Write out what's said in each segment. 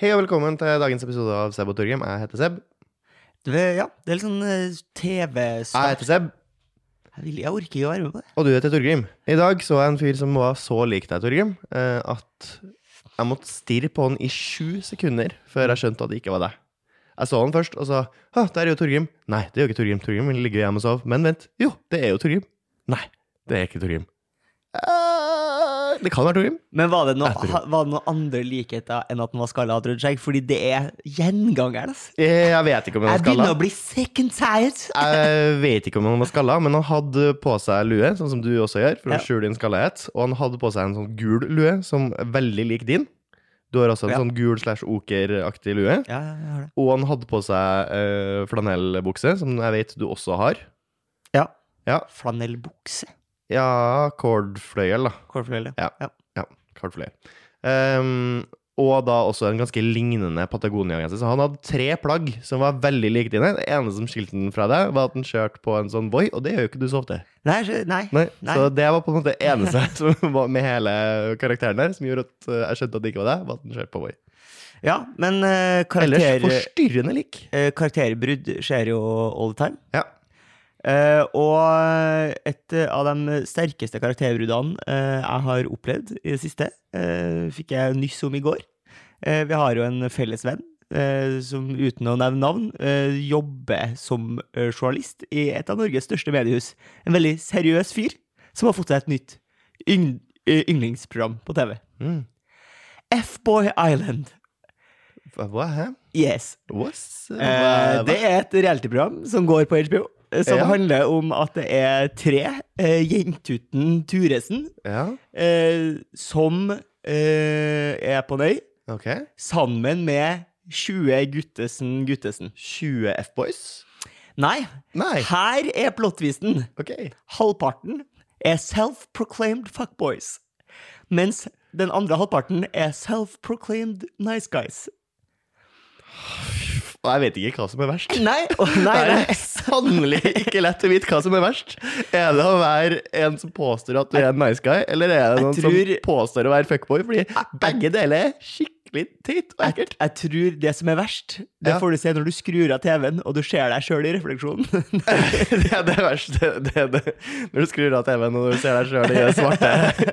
Hei og velkommen til dagens episode av Seb og Torgrim. Jeg heter Seb. Du, ja, det er litt sånn eh, Jeg TV-start. heter Seb, Jeg, vil- jeg orker ikke å være med på det. og du heter Torgrim. I dag så jeg en fyr som var så lik deg, Torgrim, eh, at jeg måtte stirre på han i sju sekunder før jeg skjønte at det ikke var deg. Jeg så han først og sa «Hå, der er jo Torgrim. Nei, det er jo ikke Torgrim. Torgrim ligge hjemme og sove. Men vent, jo, det er jo Torgrim. Nei, det er ikke Torgrim. Det kan være Torgrim. Men var det, noe, Jeg var det noen andre likheter enn at han var skalla og hadde rødt skjegg? Fordi det er gjengangeren. Altså. Jeg vet ikke om han Jeg var skalla. begynner å bli second tired. Jeg vet ikke om han var skalla, men han hadde på seg lue, sånn som du også gjør, for å skjule din skallahet. Og han hadde på seg en sånn gul lue, som er veldig lik din. Du har også en Ja. sånn gul slash oker-aktig lue. Ja, ja, jeg har det. Og han hadde på seg uh, flanellbukse, som jeg vet du også har. Ja. Ja. Flanellbukse. Ja, kordfløyel, da. Kordfløyel, Ja. ja. Ja, kordfløyel. Um, og da også en ganske lignende Patagonia-genser. Så han hadde tre plagg som var veldig like dine. Det eneste som skilte den fra deg, var at den kjørte på en sånn Voi, og det gjør jo ikke du så ofte. Nei, nei. Nei. Så det var på en måte det eneste som var med hele karakteren der, som gjorde at eh, jeg skjønte at det ikke var deg, var at den kjørte på Voi. Ja, men karakter Ellers forstyrrende lik. Uh, karakterbrudd skjer jo all the time. Ja. Eh, og et av de sterkeste karakterbruddene uh, jeg har opplevd i det siste, uh, fikk jeg nyss om i går. Vi har jo en felles venn som uten å nevne navn jobber som journalist i et av Norges største mediehus. En veldig seriøs fyr som har fått seg et nytt yng yndlingsprogram på TV. Mm. F-Boy Island. Hva? Hæ? Yes. What's, uh, det er et realityprogram som går på HBO. Som Ja. handler om at det er tre eh, Jentuten Turesen Ja, eh, som eh, er på en øy ok. sammen med 20 Guttesen Guttesen. 20 F-boys? Nei, Nei. her er plottvisten. Ok. Halvparten er self-proclaimed fuckboys, mens den andre halvparten er self-proclaimed nice guys. Og jeg vet ikke hva som er verst. Nei, oh, nei, Det er sannelig ikke lett å vite hva som er verst. Er det å være en som påstår at du er en nice guy, eller er det noen tror- som påstår å være fuckboy? Fordi begge deler er skikkelig teit og ekkelt. jeg tror det som er verst, det Ja. får du se når du skrur av TV-en og du ser deg sjøl i refleksjonen. det er det verste. Det er det. Når du skrur av TV-en og du ser deg sjøl i den svarte,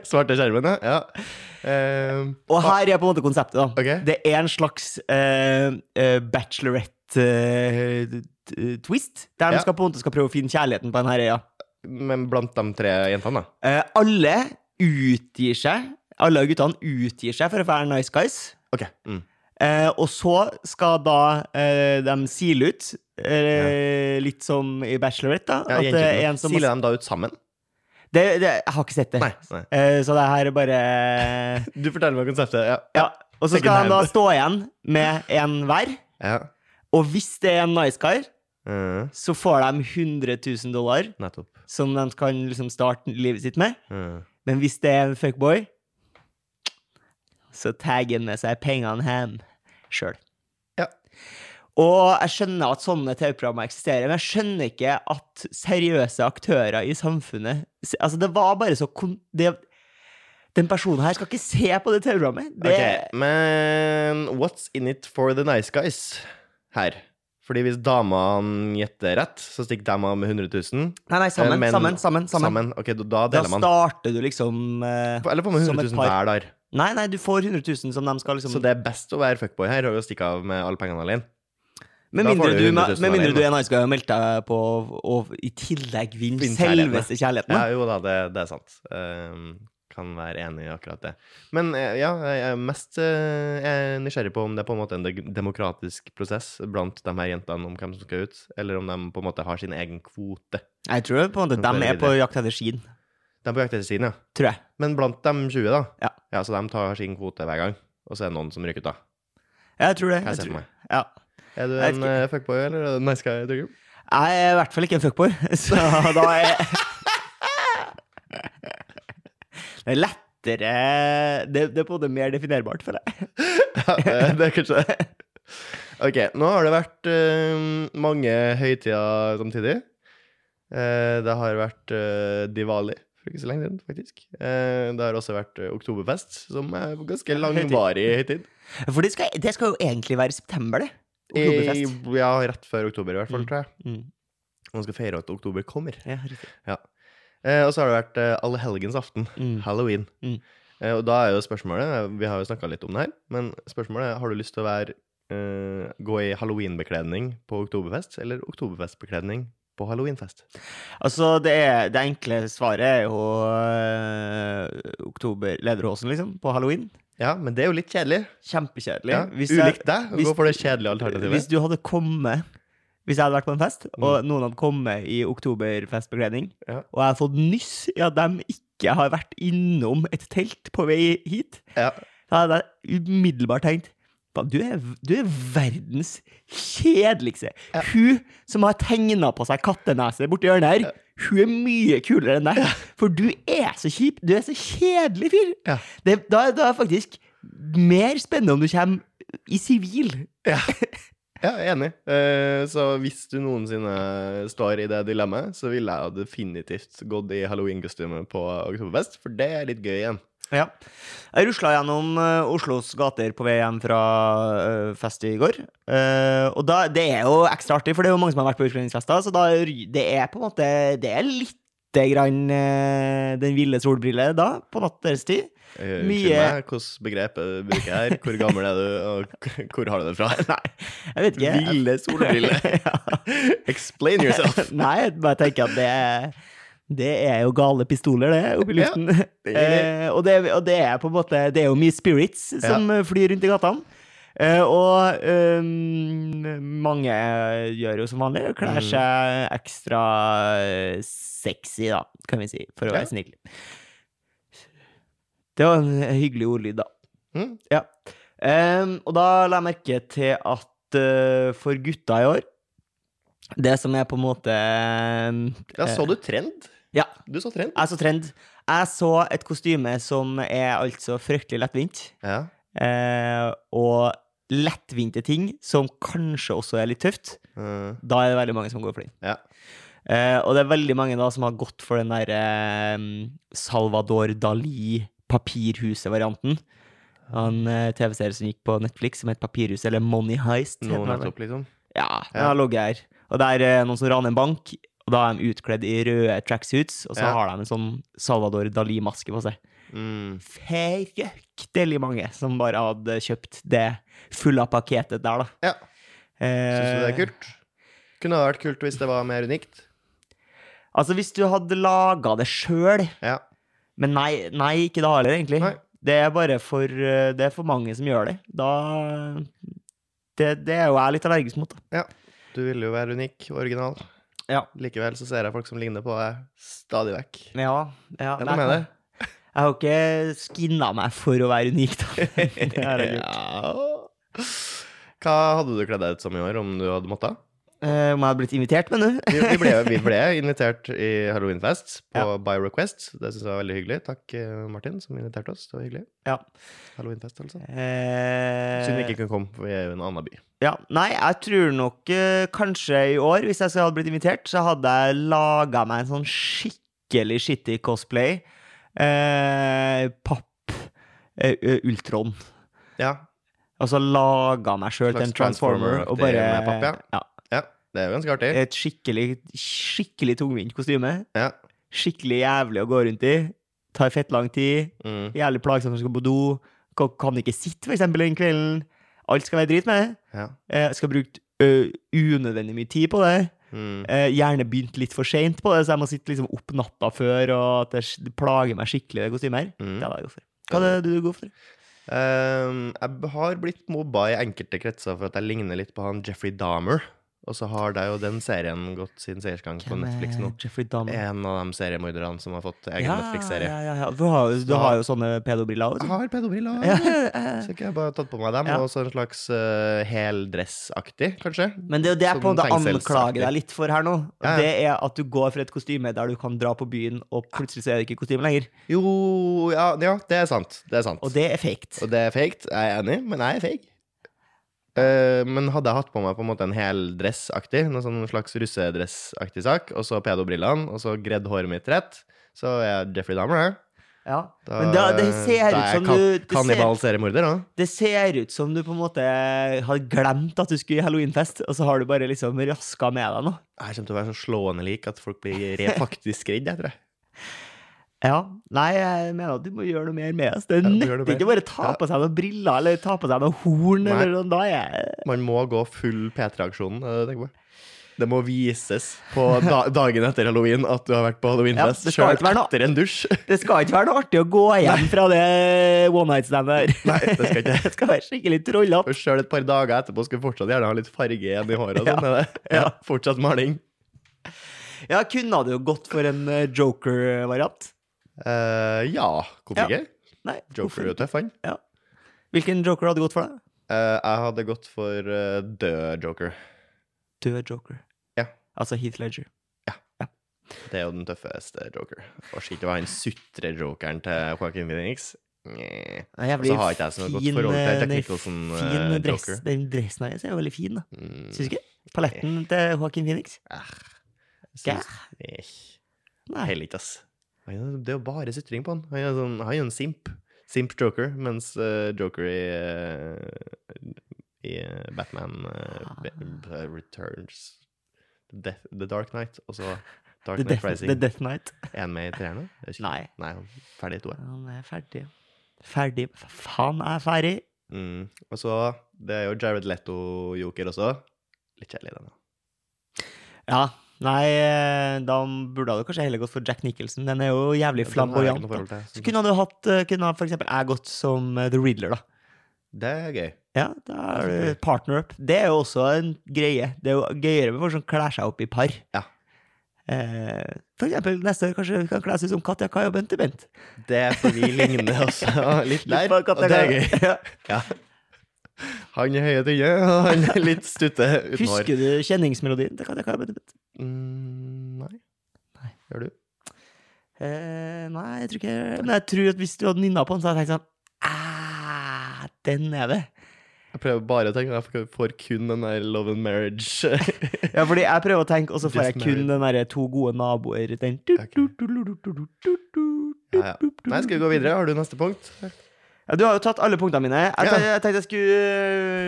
svarte skjermen. ja. Ehm, og her er på en måte konseptet. da Okay. Det er en slags uh, eh, bachelorette-twist, der de Ja. skal på en måte skal prøve å finne kjærligheten på denne øya. men blant de tre jentene, da? Eh, alle utgir seg Alle guttene utgir seg for å være nice guys. Ok. Mm. Eh, og så skal da eh, de sile ut, eh, litt som i Bachelorette. da Ja, at som Siler de da ut sammen? det, det, Jeg har ikke sett det. Nei. nei. Eh, så det her er bare Du forteller meg konseptet. Ja. Ja. Og så skal de da stå igjen med en hver. ja. Og hvis det er en nice guy, Mm, så får de 100 000 dollar, nettopp. som de kan liksom starte livet sitt med. Mm. Men hvis det er en fuckboy, så tagger han med seg pengene hjem sjøl. Ja. Og jeg skjønner at sånne TV-programmer eksisterer, men jeg skjønner ikke at seriøse aktører i samfunnet Altså, det var bare så kon det, Den personen her skal ikke se på det TV-programmet. Det, Ok, men what's in it for the nice guys her? Fordi hvis damene gjetter rett, så stikker de av med 100 000. Nei, nei, sammen, Eh, men- sammen, sammen, sammen. Ok, da Da deler man. starter du liksom eh, Eller får man som 100 000 par. hver der. Nei, nei, du får 100 000 som de skal liksom Så det er best å være fuckboy her og stikke av med alle pengene alene. Med mindre, du du, 100 000 med mindre du er nice guy og melder deg på og i tillegg vinner selveste kjærligheten. Ja, jo da, det, det er sant. Um, kan være enig i akkurat det. Men eh, ja, jeg er mest eh, jeg er nysgjerrig på om det er på en måte en demokratisk prosess blant de her jentene om hvem som skal ut, eller om de på en måte har sin egen kvote. Jeg tror på en måte de er på jakt etter skien. De på jakt etter sin, ja. Tror jeg. Men blant de 20, da? Ja. så de tar sin kvote hver gang, og så er det noen som rykker ut, da. Jeg tror det. Jeg Jeg, tror. meg. Ja. Er du en uh, fuckboy, eller er du en nice guy, jeg er i hvert fall ikke en fuckboy, så da er Det er lettere Det, det er på en måte mer definerbart, føler jeg. Ja, det, det er kanskje det. Ok, nå har det vært uh, mange høytider samtidig. Uh, det har vært uh, Diwali for ikke så lenge siden, faktisk. Eh, det har også vært eh, Oktoberfest, som er ganske langvarig høytid. For det skal, det skal jo egentlig være i september, det. Oktoberfest. I, ja, rett før oktober, i hvert fall, Mm. tror jeg. Mm. Man skal feire at oktober kommer. Ja, riktig. Ja. og så har det vært eh, allehelgens aften. Mm. Halloween. Mm. Eh, og da er jo spørsmålet Vi har jo snakka litt om det her, men spørsmålet er har du lyst til å være uh, gå i halloweenbekledning på oktoberfest, eller oktoberfestbekledning på halloweenfest? Altså, det, er, det enkle svaret er jo øh, oktober Lederåsen, liksom, på halloween. Ja, men det er jo litt kjedelig. Kjempekjedelig. Ja, Ulikt deg, å gå for det kjedelige alternativet. Hvis du hadde kommet Hvis jeg hadde vært på en fest, og noen hadde kommet i oktoberfestbekledning, Mm. Ja. og jeg hadde fått nyss i at de ikke har vært innom et telt på vei hit, Ja. da hadde jeg umiddelbart tenkt "Faen, du er, du er verdens kjedeligste. Ja. Hun som har tegna på seg kattenese borti hjørnet her, hun er mye kulere enn deg. For du er så kjip. Du er så kjedelig fyr. Ja. Det, da, da er det faktisk mer spennende om du kommer i sivil. Ja. Ja, jeg er enig. Eh, så hvis du noensinne står i det dilemmaet, så ville jeg definitivt gått i halloweenkostyme på oktoberfest, for det er litt gøy igjen. Ja. Jeg rusla gjennom eh, Oslos gater på vei hjem fra eh, fest i går. Eh, og da, det er jo ekstra artig, for det er jo mange som har vært på utkledningsfester, så da, det er på en måte Det er lite grann den ville solbrille da, på. Uh, Mye- Unnskyld meg, hvilket begrep bruker jeg her? Hvor gammel er du, og hvor har du det fra? Nei, jeg vet ikke. Ville solbriller. ja. Explain yourself. Nei, jeg bare tenker at det er det er jo gale pistoler, det, oppi Ja, luften. det er det. eh, og, det, og det er på en måte Det er jo mye spirits som ja. flyr rundt i gatene. Eh, og eh, mange gjør jo som vanlig, kler Mm. seg ekstra eh, sexy, da, kan vi si, for å Ja. være snill. Det var en hyggelig ordlyd, da. Mm. Ja. Og da la jeg merke til at uh, for gutta i år Det som er på en måte Ja, så du trend? Ja. Du så trend? Jeg så trend. Jeg så et kostyme som er altså fryktelig lettvint. Ja. eh, og lettvinte ting som kanskje også er litt tøft. Mm. Da er det veldig mange som går for den. ja. Eh, og det er veldig mange da som har gått for den der eh, Salvador Dali Papirhuset-varianten. En eh, TV-serie som gikk på Netflix som het Papirhuset, eller Money Heist. Nå nettopp, liksom. Ja, Ja. har ligget her. Og det er noen som raner en bank, og da er de utkledd i røde tracksuits, og så Ja. har de en sånn Salvador Dali-maske på seg. Mm. Fryktelig mange som bare hadde kjøpt det fulle paketet der, da. Ja. Syns du det er Eh, kult? Kunne det vært kult hvis det var mer unikt? Altså, hvis du hadde laga det sjøl Ja. Men nei, nei, ikke da heller, egentlig. Nei. Det er bare for eh, Det er for mange som gjør det. Da Det, det er jo jeg litt allergisk mot, da. Du ville jo være unik original. Ja. Likevel så ser jeg folk som ligner på deg stadig vekk. Ja, ja Det er noe med det. jeg har ikke skinna meg for å være unik, da. Det har jeg gjort. Ja. Hva hadde du kledd deg ut som i år, om du hadde måttet? Eh, om jeg hadde blitt invitert, mener du? Vi, ble, vi ble invitert i halloweenfest på Ja. By Request. Det syns jeg var veldig hyggelig. Takk, eh, Martin, som inviterte oss. Det var hyggelig. Ja. Halloweenfest, altså. Eh, Synd vi ikke kunne komme, for vi er jo i en annen by. Ja, Nei, jeg tror nok eh, kanskje i år, hvis jeg hadde blitt invitert, så hadde jeg laga meg en sånn skikkelig skittig cosplay. Eh, papp eh, Ultron. Ja, Altså laga meg sjøl til en transformer, transformer og bare med papp, ja. ja. Det er jo ganske artig. Et skikkelig, skikkelig tungvint kostyme. Ja. Skikkelig jævlig å gå rundt i. Tar fett lang tid. Mm. Jævlig plagsomt når du skal på do. Kan, ikke sitte, for eksempel, den kvelden. Alt skal være drit med. ja. Eh, skal bruke unødvendig mye tid på det. Mm. Eh, gjerne begynt litt for seint på det, så jeg må sitte liksom opp natta før, og at det plager meg skikkelig, det kostymet her. Mm. Det er jeg for. Hva er det du går for? Um, jeg har blitt mobba i enkelte kretser for at jeg ligner litt på han Jeffrey Dahmer. Og så har det jo den serien gått sin seiersgang på Netflix nå. Jeffrey Dahmer. En av de seriemorderne som har fått egen ja, Netflix-serie. ja, ja, ja. Du har, du har jo sånne pedobriller Jeg har pedobriller. Ja, ja. Så jeg bare tatt på meg dem. Og så en slags uh, heldressaktig, kanskje. Men det er jo det jeg på en Sånn måte anklager deg litt for her nå. Det er at du går for et kostyme der du kan dra på byen, og plutselig så er det ikke kostyme lenger. Jo, ja, ja, det er sant. Det er sant. Og det er fake. Og det er fake. Jeg er enig, men jeg er fake. Eh, men hadde jeg hatt på meg på en måte en hel dressaktig, noe sånn slags russedressaktig sak, og så pedobrillene, og så gredd håret mitt rett, så er jeg Jeffrey Dahmer, det. Ja. Da, Men da, det ser ut som kan- du det ser, Kannibal-seriemorder, da. det ser ut som du på en måte har glemt at du skulle i halloweenfest, og så har du bare liksom raska med deg noe. Jeg kommer til å være så slående lik at folk blir faktisk redd, jeg tror jeg. Ja. Nei, jeg mener at du må gjøre noe mer med oss. Det Ja, nytter ikke bare ta på seg noen briller eller ta på seg noen horn. Nei. eller noe. Jeg Man må gå full P3-aksjonen, er det må vises på da dagen etter halloween at du har vært på halloweenfest. Ja, Sjøl noe- etter en dusj. Det skal ikke være noe artig å gå hjem fra det one night standet der. Nei, det skal ikke. Det skal være skikkelig trollete. Sjøl et par dager etterpå skal du fortsatt gjerne ha litt farge igjen i håret. Ja. sånn, er? Ja, fortsatt maling. Ja, kunne du gått for en eh, joker-variant? Eh, ja, hvorfor Ja. ikke? Nei. Joker er jo tøff, han. Hvilken joker hadde gått for deg? Uh, jeg hadde gått for uh, død joker. Død joker. Ja. Altså Heath Ledger. Ja Det er jo den tøffeste joker. Og ikke var han sutre-jokeren til Joaquin Phoenix. Nei. jeg blir så har ikke jeg så godt forhold til eh, Jack Nicholson, fin eh, dress. Den dressen hans er jo veldig fin, da. Mm, Syns du ikke? Paletten til Joaquin Phoenix? jeg syns- Nei, Nei. Heller ikke, ass. Han er- Det er jo bare sutring på han. Han er, sånn, han er en simp. Simp joker, mens uh, joker i, uh, i eh, Batman uh, Returns The, Death, The Dark Knight, og så Dark Knight Rising. The Death Knight. Er han med i er ikke- Nei. Nei, han er ferdig i toeren. Han er ferdig. Ferdig. Faen, er ferdig. Mm. Og så Det er jo Jared Leto-joker også. Litt kjedelig, den. Ja. Nei, eh, da burde du kanskje heller gått for Jack Nicholson. Den er jo jævlig flamboyant. til. Så kunne du hatt eh, Kunne for eksempel jeg gått som eh, The Riddler, da. Det er gøy. Ja, da er du partner up. Det er jo også en greie. Det er jo gøyere med folk som kler seg opp i par. Ja. Eh, for eksempel neste år kanskje vi kan kle oss ut som Katja Kai og Bente Bent. Det er for vi ligner også litt der, og det er gøy. Ja. Ja. Han er høye tynne, og han er litt stutte uten hår. Husker du kjenningsmelodien til Katja Kai og Bente Bent? Eh, nei, jeg tror ikke Men jeg tror at hvis du hadde nynna på den, så hadde jeg tenkt sånn ah, Den er det. Jeg prøver bare å tenke at jeg får kun den der love and marriage. Ja, fordi jeg prøver å tenke, og så får jeg kun den derre to gode naboer Den. Nei, skal vi gå videre? Har du neste punkt? Ja, du har jo tatt alle punktene mine. Jeg, Ja. jeg tenkte jeg skulle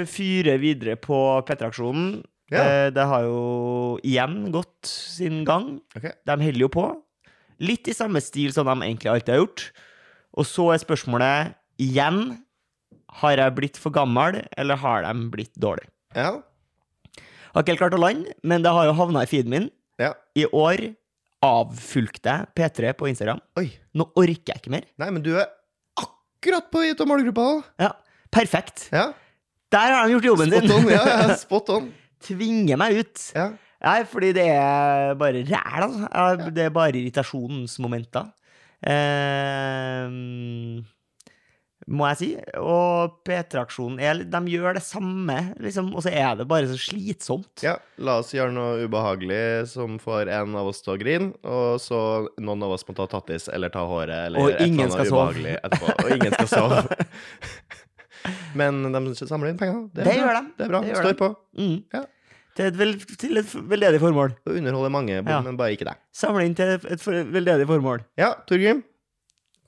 øh, fyre videre på P3-aksjonen. Ja. Eh, Det har jo igjen gått sin gang. Okay. De holder jo på. Litt i samme stil som de egentlig alltid har gjort. Og så er spørsmålet igjen Har jeg blitt for gammel, eller har de blitt dårlig? Ja. Har ikke helt klart å lande, men det har jo havna i feeden min. ja. I år avfulgte jeg P3 på Instagram. Oi. Nå orker jeg ikke mer. Nei, men du er akkurat på gitt av målgruppa. Ja, Perfekt. Ja. Der har de gjort jobben. Spot on. Ja, ja, spot on. Tvinger meg ut. Ja. Nei, fordi det er bare ræl, altså. Det er bare irritasjonens momenter. Eh, må jeg si. Og P3-aksjonen er De gjør det samme, liksom, og så er det bare så slitsomt. ja. La oss gjøre noe ubehagelig som får en av oss til å grine, og så noen av oss må ta tattis eller ta håret eller Og et eller annet sove. etterpå. Og ingen skal sove. Men de samler inn penger. Det, Det gjør de. Det er bra. Det Står de. på. Mm. Ja. Til et, vel, til et veldedig formål. Å underholder mange, Ja. men bare ikke deg. Samle inn til et for- veldedig formål. Ja, Torgrim.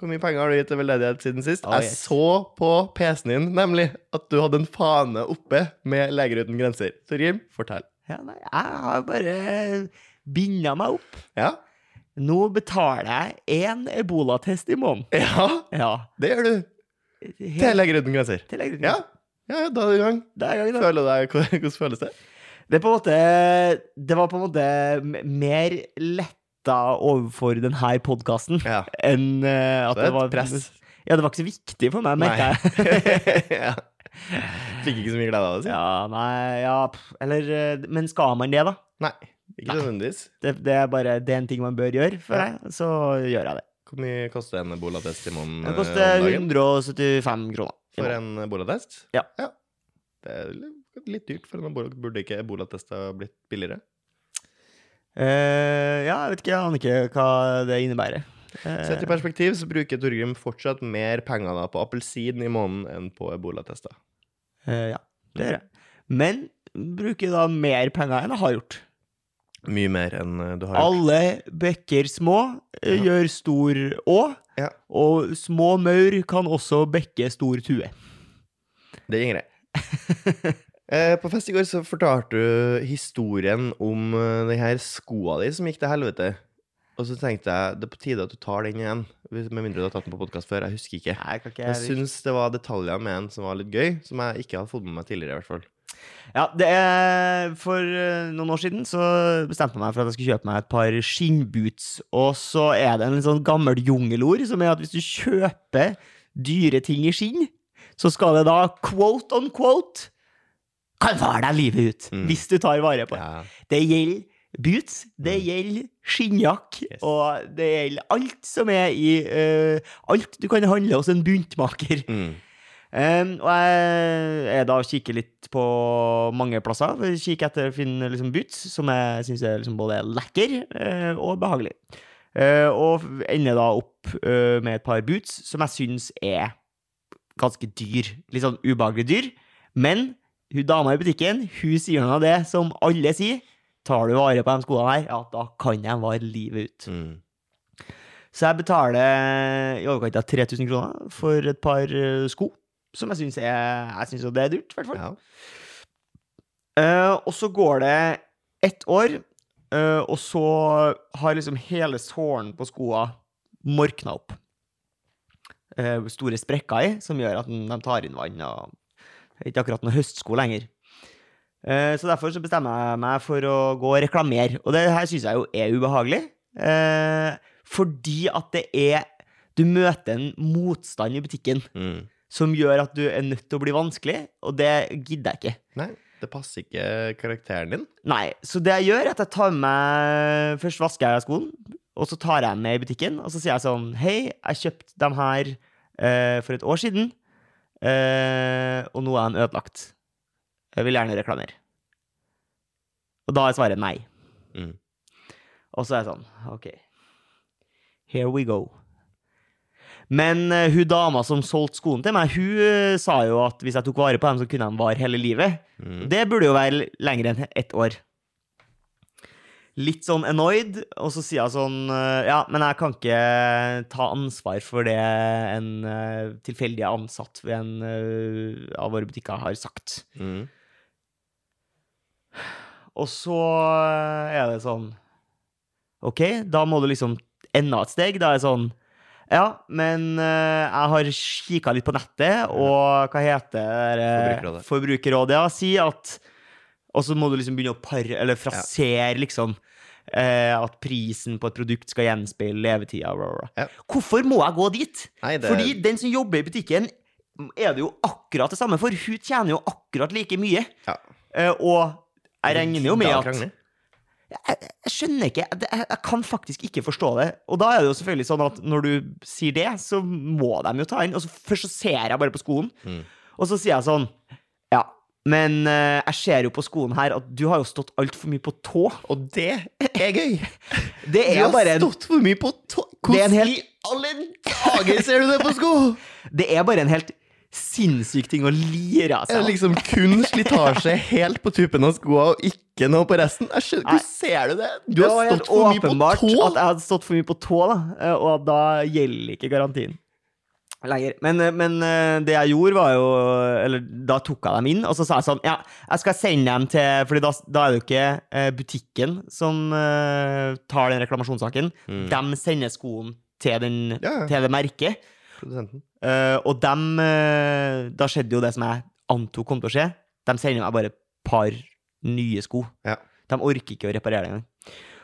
Hvor mye penger har du gitt til veldedighet siden sist? Å, Jeg yes. så på PC-en din nemlig at du hadde en fane oppe med Leger uten grenser. Torgrim, fortell. Ja, nei, jeg har bare binda meg opp. Ja? Nå betaler jeg én ebolatest i måneden. Ja, Ja. det gjør du. Til Helt Leger uten grenser. til leggen. Ja, ja, da er du i gang. Det er gangen, da. Føler deg, hvordan føles det? Det er på en måte Det var på en måte mer letta overfor denne podkasten Ja. enn eh, at det det var press. Ja, det var ikke så viktig for meg, merka jeg. ja. Fikk ikke så mye glede av det, si. ja, nei, ja pff, Eller eh, Men skal man det, da? Nei, ikke nødvendigvis. Det, det er bare det er en ting man bør gjøre, for Ja. jeg. Så gjør jeg det. Hvor mye koster en bolatest i måneden? Det eh, koster 175 kroner. For en bolatest? Ja. Det er litt- dyrt, for en ebola- burde ikke ebolatesta blitt billigere? Eh, ja, jeg vet ikke, jeg aner ikke hva det innebærer. Eh, Sett i perspektiv så bruker Torgrim fortsatt mer penger da på appelsin i måneden enn på ebolatester. eh, ja, det gjør jeg. Men bruker da mer penger enn jeg har gjort. Mye mer enn eh, du har gjort. Alle bekker små eh, Ja. gjør stor å. Ja. Og små maur kan også bekke stor tue. Det er greit. Eh, på fest i går så fortalte du historien om eh, den her skoa di som gikk til helvete. Og så tenkte jeg det er på tide at du tar den igjen. Med mindre du har tatt den på podkast før. Jeg husker ikke. Nei, ikke Jeg syns det var detaljer med den som var litt gøy, som jeg ikke hadde fått med meg tidligere. i hvert fall. Ja, det er For eh, noen år siden så bestemte jeg meg for at jeg skulle kjøpe meg et par skinnboots. Og så er det en sånn gammel jungelord som er at hvis du kjøper dyre ting i skinn, så skal det da quote on quote kan vare deg livet ut. Mm. Hvis du tar vare på det. Ja. Det gjelder boots, det Mm. gjelder skinnjakk, Yes. og det gjelder alt som er i uh, Alt du kan handle hos en buntmaker. Mm. Um, og jeg er da og kikker litt på mange plasser. Kikker etter å finne liksom, boots som jeg syns er liksom både lekker uh, og behagelig. Uh, og ender da opp med et par boots som jeg syns er ganske dyr. Litt sånn ubehagelig dyr. Men hun dama i butikken hun sier noe av det som alle sier. Tar du vare på de skoene her, ja, da kan de vare livet ut. Mm. Så jeg betaler i overkant av 3000 kroner for et par eh, sko. Som jeg syns er Jeg synes det er dyrt, i hvert fall. Ja. Uh, og så går det ett år, uh, og så har liksom hele sålen på skoa morkna opp. Uh, store sprekker i, som gjør at de tar inn vann. og ikke akkurat noen høstsko lenger. Eh, så derfor så bestemmer jeg meg for å gå og reklamere. Og det her syns jeg jo er ubehagelig. Eh, fordi at det er Du møter en motstand i butikken Mm. som gjør at du er nødt til å bli vanskelig, og det gidder jeg ikke. Nei, det passer ikke karakteren din. Nei, så det jeg gjør, er at jeg tar med Først vasker jeg skoen, og så tar jeg den med i butikken, og så sier jeg sånn Hei, jeg kjøpte dem her eh, for et år siden, eh, og nå er han ødelagt. Jeg vil gjerne reklamere. Og da er svaret nei. Mm. Og så er jeg sånn OK. Here we go. Men uh, hun dama som solgte skoene til meg, hun uh, sa jo at hvis jeg tok vare på dem, så kunne de vare hele livet. Mm. Det burde jo være lenger enn ett år. Litt sånn annoyed, og så sier hun sånn eh, Ja, men jeg kan ikke ta ansvar for det en eh, tilfeldig ansatt ved en eh, av våre butikker har sagt. Mm. Og så er det sånn OK, da må du liksom enda et steg. Da er det sånn Ja, men jeg har kikka litt på nettet, og hva heter det? Forbrukerrådet. Forbrukerrådet, ja, sier at Og så må du liksom begynne å pare, eller frasere, liksom. eh, at prisen på et produkt skal gjenspeile levetida. Ja. Hvorfor må jeg gå dit? Nei, det Fordi den som jobber i butikken, er det jo akkurat det samme for. Hun tjener jo akkurat like mye. Ja. Eh, og jeg regner jo med at jeg, jeg skjønner ikke jeg, jeg, kan faktisk ikke forstå det. Og da er det jo selvfølgelig sånn at når du sier det, så må de jo ta inn. Og så først så ser jeg bare på skoen, Mm. og så sier jeg sånn men uh, jeg ser jo på skoen her at du har jo stått altfor mye på tå. Og det er gøy! Det Du er har bare en, stått for mye på tå... Det en Hvordan helt- i alle dager ser du det på sko?! det er bare en helt sinnssyk ting å lire av seg. liksom kun slitasje helt på tuppen av skoa, og ikke noe på resten? Jeg skjønner, Hvor ser du det? Du Det har stått for mye på tå! Det var helt åpenbart at jeg hadde stått for mye på tå, da, eh, og da gjelder ikke garantien lenger. Men, eh, men eh, det jeg gjorde, var jo Eller da tok jeg dem inn, og så sa jeg sånn Ja, jeg skal sende dem til Fordi da, da er det jo ikke eh, butikken som uh, tar den reklamasjonssaken. Mm. De sender skoen til, den, Ja, ja. til det merket. Produsenten. Eh, og dem uh, Da skjedde jo det som jeg antok kom til å skje. De sender meg bare et par nye sko. Ja. De orker ikke å reparere det engang.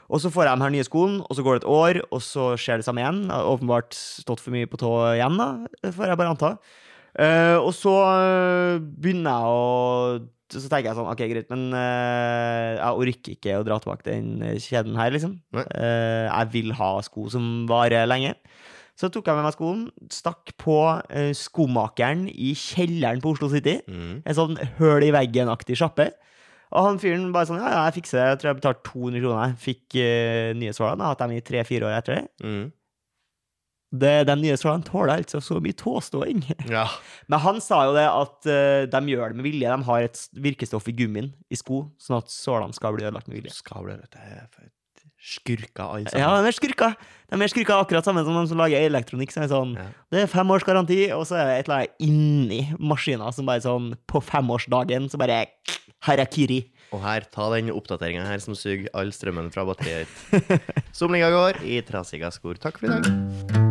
Og så får jeg de her nye skoene, og så går det et år, og så skjer det samme igjen. Jeg har åpenbart stått for mye på tå igjen, da, får jeg bare anta. Uh, og så eh, begynner jeg å Så tenker jeg sånn, OK, greit, men uh, jeg orker ikke å dra tilbake den kjeden her, liksom. Eh, jeg vil ha sko som varer lenge. Så tok jeg med meg skoen, stakk på skomakeren i kjelleren på Oslo City. Mm. En sånn høl i veggen-aktig sjappe. Og han fyren bare sånn Ja, ja, jeg fikser det. Jeg tror jeg betalte 200 kroner. Fikk uh, nye strålene. Har hatt dem i tre-fire år etter det. Mm. det. De nye strålene tåler altså så mye tåståing. Ja. Men han sa jo det at uh, de gjør det med vilje. De har et virkestoff i gummien i sko, sånn at sålene skal bli ødelagt med vilje. Skal vet du. Jeg er skurker, alle Ja, sammen. de er skurker. De er skurker akkurat samme som de som lager elektronikk. Som er sånn, Ja. Det er fem års garanti, og så er det et eller annet inni maskina som bare sånn På femårsdagen så bare Harakiri. Og her, ta den oppdateringa her som suger all strømmen fra batteriet ditt. Somlinga går i trasige skor. Takk for i dag.